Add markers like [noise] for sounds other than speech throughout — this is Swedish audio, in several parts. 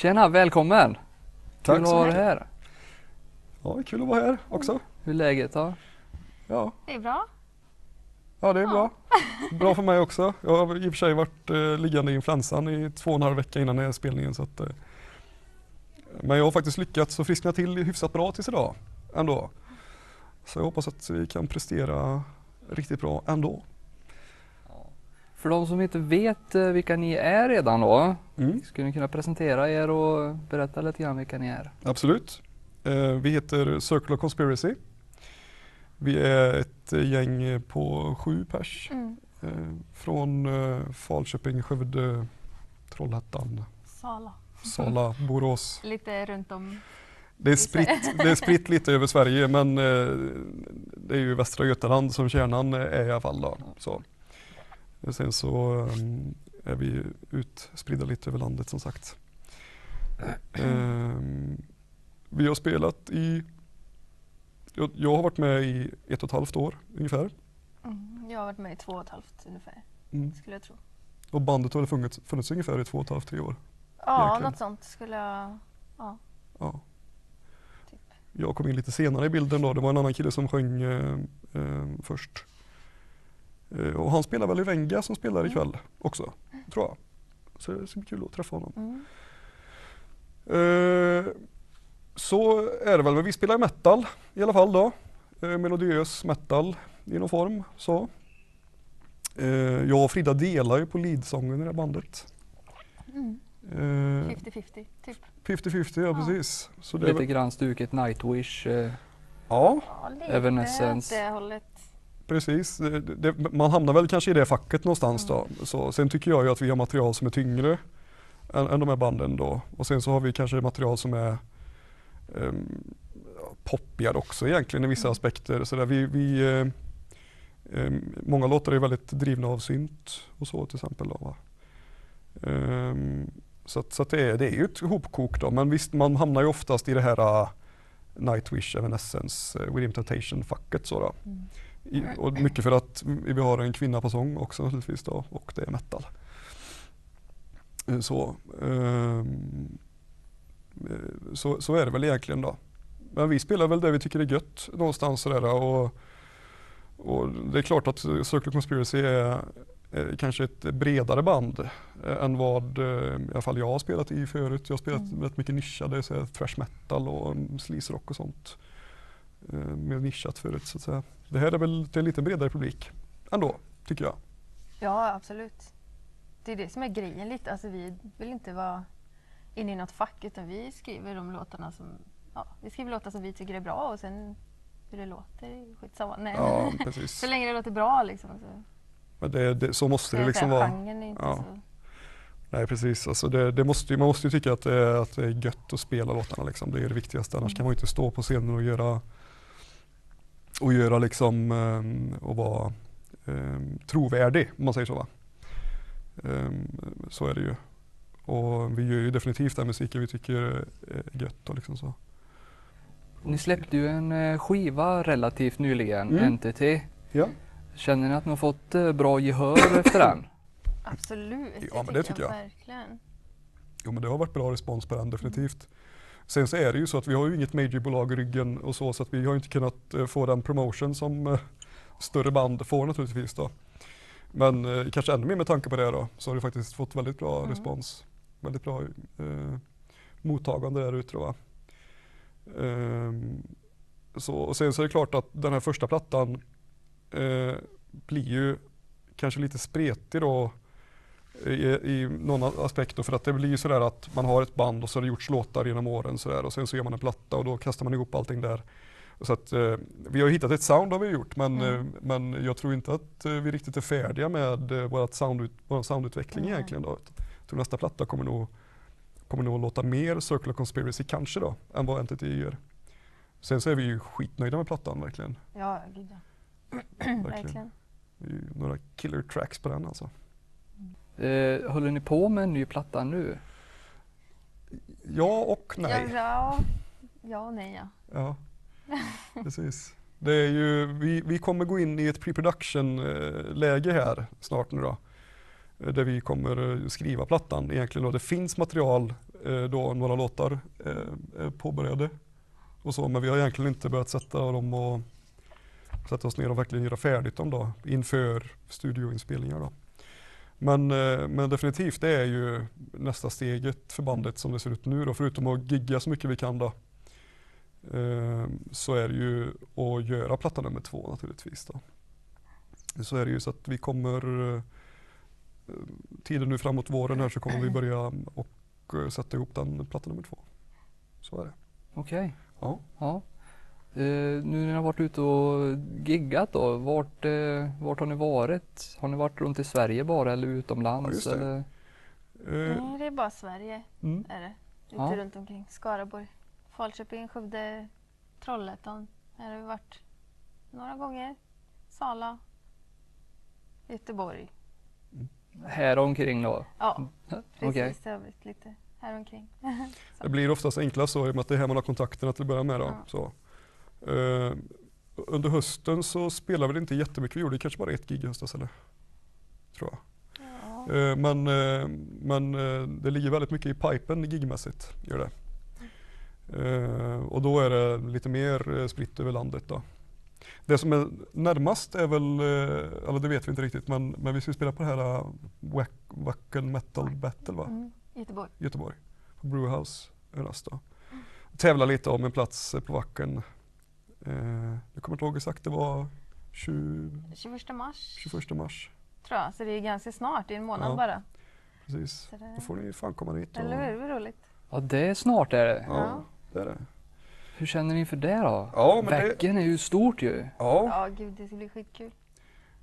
Tjena, välkommen! Tack Kul att så ha dig här. Ja, kul att vara här också. Hur är läget då? Ja, Det är bra. ja det är bra. [laughs] Bra för mig också. Jag har i och för sig varit eh, liggande i influensan i två och en halv vecka innan den här spelningen. Så att, eh, men jag har faktiskt lyckats att friskna till hyfsat bra tills idag ändå. Så jag hoppas att vi kan prestera riktigt bra ändå. För de som inte vet eh, vilka ni är redan då, Mm, skulle ni kunna presentera er och berätta lite grann vilka ni är? absolut. Eh, vi heter Circular Conspiracy. Vi är ett eh, gäng på sju pers Mm. från Falköping, Skövde, Trollhättan, Sala. Sala, [laughs] Borås. Lite runt om. Det är, spritt, det är spritt [laughs] lite över Sverige men eh, det är ju Västra Götaland som kärnan är i alla fall. Då, så. Och Sen så um, är vi utspridda lite över landet som sagt. [clears throat] Ehm, vi har spelat i, jag, jag har varit med i ett och ett halvt år ungefär. Mm. Jag har varit med i två och ett halvt ungefär, Mm. skulle jag tro. Och bandet har funnits, funnits ungefär i två och ett halvt, tre år. Ja, Verkligen. något sånt skulle jag... Ja, Ja. typ. Jag kom in lite senare i bilden då. Det var en annan kille som sjöng eh, eh, först. Eh, och han spelar väl i Venga som spelar Mm. ikväll också, tror jag. Så det ska bli kul att träffa honom. Mm. Eh, så är det väl, men vi spelar metal i alla fall då. Eh, melodiös metal i någon form. Så. Eh, jag och Frida delar ju på leadsången i det här bandet. Mm. Eh, 50-50, typ. 50-50, ja, Ja. precis. Så Lite grann stuket Nightwish. Eh, ja, Ja, lite Evanescence. åt det hållet. Precis, det, det, man hamnar väl kanske i det facket någonstans då. Så, sen tycker jag ju att vi har material som är tyngre än, än de här banden då. Och sen så har vi kanske material som är um, poppigare också egentligen i vissa Mm. aspekter. Så där vi, vi, eh, em, många låtar är väldigt drivna av synt och så till exempel. Då, va? Ehm, så så det, är, det är ju ett hopkok då. Men visst, man hamnar ju oftast i det här uh, Nightwish, Evanescence, uh, Within Temptation-facket. Så. Mm. I, och mycket för att vi har en kvinna på sång också naturligtvis då, och det är metal. Eh, Så, eh, så, så är det väl egentligen då. Men vi spelar väl det vi tycker är gött någonstans sådär och, och det är klart att Circle Conspiracy är, är kanske ett bredare band eh, än vad i alla fall jag har spelat i förut. Jag har spelat Mm. rätt mycket nischade, så här, thrash metal och mm, sleaze rock och sånt. Eh, mer nischat förut så att säga. Det här är väl till en lite bredare publik ändå, tycker jag. Ja, absolut. Det är det som är grejen lite. Alltså, vi vill inte vara inne i något fack utan vi skriver de låtarna som... Ja, vi skriver låtar som vi tycker är bra och sen hur det låter skitsamma. Nej, Ja, [laughs] precis. så länge det låter bra liksom. Så, Men det, det, så måste det liksom vara. Genren är inte Ja. så... Nej precis, alltså det, det måste, man måste ju tycka att det, är, att det är gött att spela låtarna liksom. Det är det viktigaste. Annars Mm. kan man ju inte stå på scenen och göra och göra liksom ehm, och vara ehm, trovärdig om man säger så va. Ehm, så är det ju. Och vi gör ju definitivt den musiken vi tycker är gött och liksom så. ni släppte ju en eh, skiva relativt nyligen, Mm. Entity. Ja. Känner ni att ni har fått eh, bra gehör efter den? Absolut, Ja, men det tycker jag. Verkligen. Jo men det har varit bra respons på den definitivt. Sen så är det ju så att vi har ju inget majorbolag i ryggen och så så att vi har inte kunnat eh, få den promotion som eh, större band får naturligtvis då. Men eh, kanske ännu mer med tanke på det då så har det faktiskt fått väldigt bra Mm. respons. Väldigt bra eh, mottagande där ute då. Ehm, så, och sen så är det klart att den här första plattan eh, blir ju kanske lite spretig då i, i någon aspekt då, för att det blir ju sådär att man har ett band och så har det gjorts låtar genom åren sådär och sen så gör man en platta och då kastar man ihop allting där. Så att eh, vi har hittat ett sound har vi gjort men, Mm. eh, men jag tror inte att eh, vi riktigt är färdiga med eh, vårat sound, vår soundutveckling Nej. egentligen då. Jag tror nästa platta kommer nog, kommer nog låta mer Circular Conspiracy kanske då än vad Entity gör. Sen så är vi ju skitnöjda med plattan verkligen. Ja, gud ja. [clears throat] verkligen. Verkligen. Det är ju några killer tracks på den alltså. Eh, håller ni på med en ny platta nu? Ja och nej. Ja, ja, ja och nej ja. Ja, [laughs] precis. Det är ju, vi, vi kommer gå in i ett pre-production eh, läge här snart nu då. Eh, Där vi kommer eh, skriva plattan egentligen och det finns material då några låtar är påbörjade. Och så, men vi har egentligen inte börjat sätta dem och sätta oss ner och verkligen göra färdigt dem då inför studioinspelningar då. Men, eh, men definitivt det är ju nästa steget för bandet som det ser ut nu då, förutom att gigga så mycket vi kan då. eh, Så är det ju att göra platta nummer två naturligtvis då. Så är det ju så att vi kommer eh, tiden nu framåt våren här så kommer vi börja och sätta ihop den platta nummer två. Så är det. Okej. Ja. Ja. Eh, nu när ni har varit ute och giggat då, vart, eh, vart har ni varit? Har ni varit runt i Sverige bara eller utomlands? Ja, det. eller? Eh, Nej, det är bara Sverige. mm. Är det. Lite Ja. runt omkring. Skaraborg, Falköping, Skövde, Trollhättan. Här har vi varit några gånger. Sala, Göteborg. Här omkring då? Ja, precis. Okej. Övrigt lite häromkring. [laughs] Det blir oftast enklast så i och med att det är här man har kontakterna till att börja med. Då. Ja. Så. Eh, under hösten så spelade vi inte jättemycket, vi gjorde kanske bara ett gig i höstas eller? Tror jag. Ja. Eh, men eh, men eh, det ligger väldigt mycket i pipen gigmässigt. Gör det. Eh, och då är det lite mer eh, spritt över landet. Då. Det som är närmast är väl, eller det vet vi inte riktigt, men, men vi ska spela på det här Wack, Wacken Metal Battle va? Mm. Göteborg. Göteborg. På Brewhouse i nästa. Tävla lite om en plats på Wacken. Eh, jag kommer inte ihåg exakt, det var 20, 21 mars 21 mars. tror jag. Så det är ganska snart, det är en månad Ja. bara. Precis. Det, Då får ni fan komma dit. och- eller hur? Det är roligt. Ja, det är snart är det. Ja, Ja. det är det. Hur känner ni för det då? Ja, men det, är ju stort ju. ja, Ja, gud det ska bli skitkul.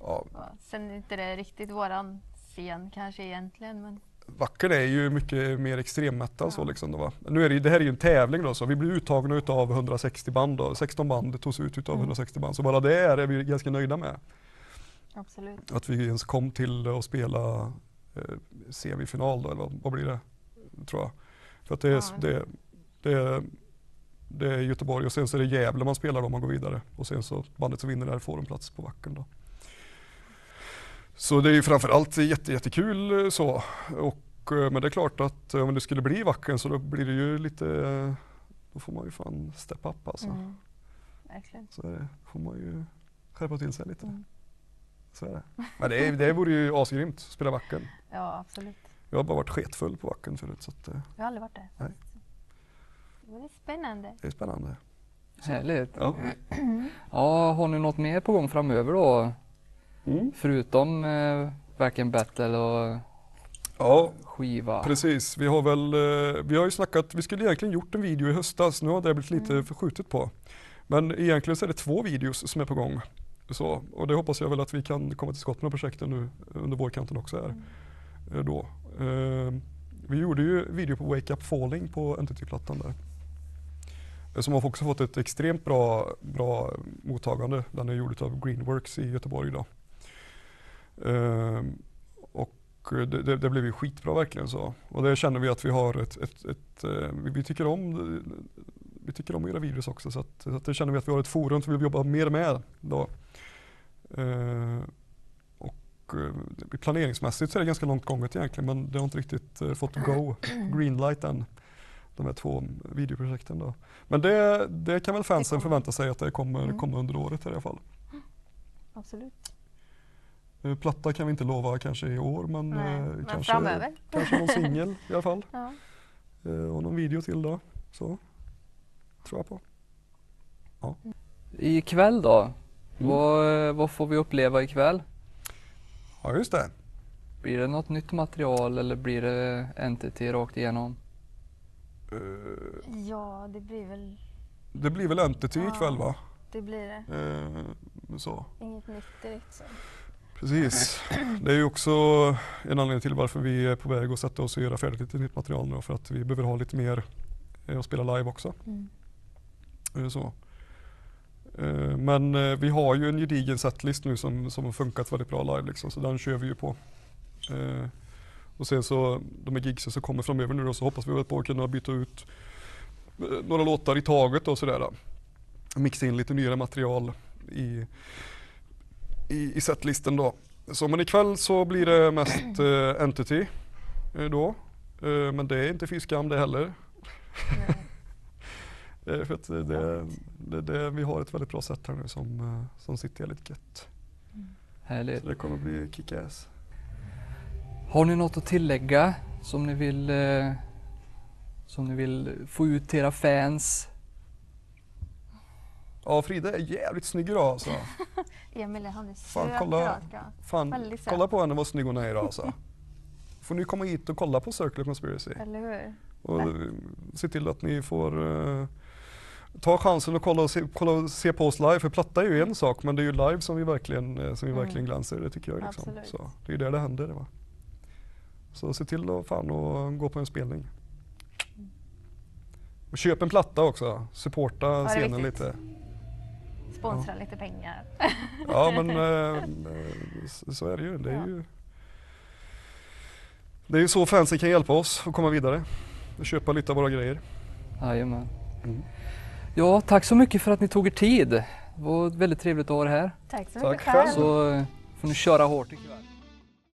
ja, Ja, sen är inte det riktigt våran scen kanske egentligen, men Wacken är ju mycket mer extremmetal så liksom. Då, va? Nu är det, ju- det här är ju en tävling då, så vi blir uttagna utav 160 band då. 16 band togs ut utav Mm. 160 band. Så bara det är, vi ganska nöjda med. absolut. Att vi ens kom till att spela eh, semifinal då, eller vad, vad blir det? Tror jag. För att det är, Ja. det, det, det är Göteborg och sen så är det Gävle man spelar om man går vidare. Och sen så bandet som vinner där får en plats på Wacken då. Så det är ju framförallt jätte, jättekul eh, så. Och, eh, men det är klart att eh, om det skulle bli Wacken så då blir det ju lite, då får man ju fan step up alltså. Mm. Verkligen. Så är det, får man ju skärpa till sig lite. Mm. Så är det. Men det, är- det vore ju asgrymt att spela Wacken. Ja, absolut. Jag har bara varit sketfull på Wacken förut så att, Jag har aldrig varit där. Nej. Det var spännande. det är spännande. Härligt. Ja. Ja, har ni något mer på gång framöver då? Förutom eh, Wacken Battle och ja, skiva? precis. Vi har väl, eh, vi har ju snackat, vi skulle egentligen gjort en video i höstas, nu har det blivit lite Mm. förskjutet på. Men egentligen så är det två videos som är på gång. Så, och det hoppas jag väl att vi kan komma till skott med projekten nu under vårkanten också här. Mm. eh, Då. Eh, Vi gjorde ju video på Wake Up Falling på NTT-plattan där. Eh, Som har också fått ett extremt bra, bra mottagande. Den är gjord av Greenworks i Göteborg då. Eh, Och det, det, det blev ju skitbra verkligen så. Och det känner vi att vi har ett, ett, ett eh, vi, vi tycker om vi tycker om göra videos också så att, så att det känner vi att vi har ett forum som vi vill jobba mer med då. Eh, och eh, planeringsmässigt så är det ganska långt gånget egentligen men det har inte riktigt eh, fått go, greenlight än. De här två videoprojekten då. Men det, det kan väl fansen förvänta sig att det kommer Mm. komma under året i alla fall. Absolut. Eh, Platta kan vi inte lova kanske i år men, Nej, eh, men kanske, framöver. [laughs] kanske någon singel i alla fall. [laughs] Ja. Eh, och någon video till då. Så tror jag på. Ikväll då? Mm. Vad, vad får vi uppleva ikväll? Ja just det. Blir det något nytt material eller blir det NTT rakt igenom? Eh, ja, det blir väl det blir väl Entity Ja. ikväll va? det. Blir det. Eh, så. Inget nytt direkt. Så. Precis. Det är ju också en anledning till varför vi är på väg att sätta oss och göra färdigt lite nytt material nu för att vi behöver ha lite mer eh, att spela live också. Mm. Eh, Så. Eh, Men vi har ju en gedigen setlist nu som, som har funkat väldigt bra live liksom, så den kör vi ju på. Och sen så de här gigsen som kommer framöver nu då, så hoppas vi väl på att kunna byta ut några låtar i taget och sådär. Mixa in lite nyare material i, i, i setlisten då. Så men ikväll så blir det mest eh, Entity eh, då. Eh, men det är inte fy skam det heller. Nej. [laughs] För att det, det, det, det, vi har ett väldigt bra sätt här nu som, som sitter jävligt gött. Härligt. Så det kommer bli kick-ass. Har ni något att tillägga som ni vill eh, som ni vill få ut till era fans? Ja Frida är jävligt snygg idag alltså. [laughs] Emil han är Fan, söt kolla. jag. Fan, söt. kolla på henne vad snygg hon är idag alltså. [laughs] Får ni komma hit och kolla på Circle Conspiracy. Eller hur? Och eh, se till att ni får eh, ta chansen och kolla och, se, kolla och se på oss live. För platta är ju en sak men det är ju live som vi verkligen, eh, som vi Mm. verkligen glänser. Det tycker jag. Liksom. Absolut. Så, det är ju där det händer. Va? Så se till att fan och gå på en spelning. Och köp en platta också. Supporta är scenen viktigt. lite. Sponsra lite pengar. [laughs] Ja men eh, så- är det ju. Det är Ja. ju det är ju så fansen kan hjälpa oss att komma vidare. Och köpa lite av våra grejer. Jajamän. Mm. Ja, tack så mycket för att ni tog er tid. Det var väldigt trevligt att ha er här. Tack så mycket själv. Så eh, får ni köra hårt ikväll.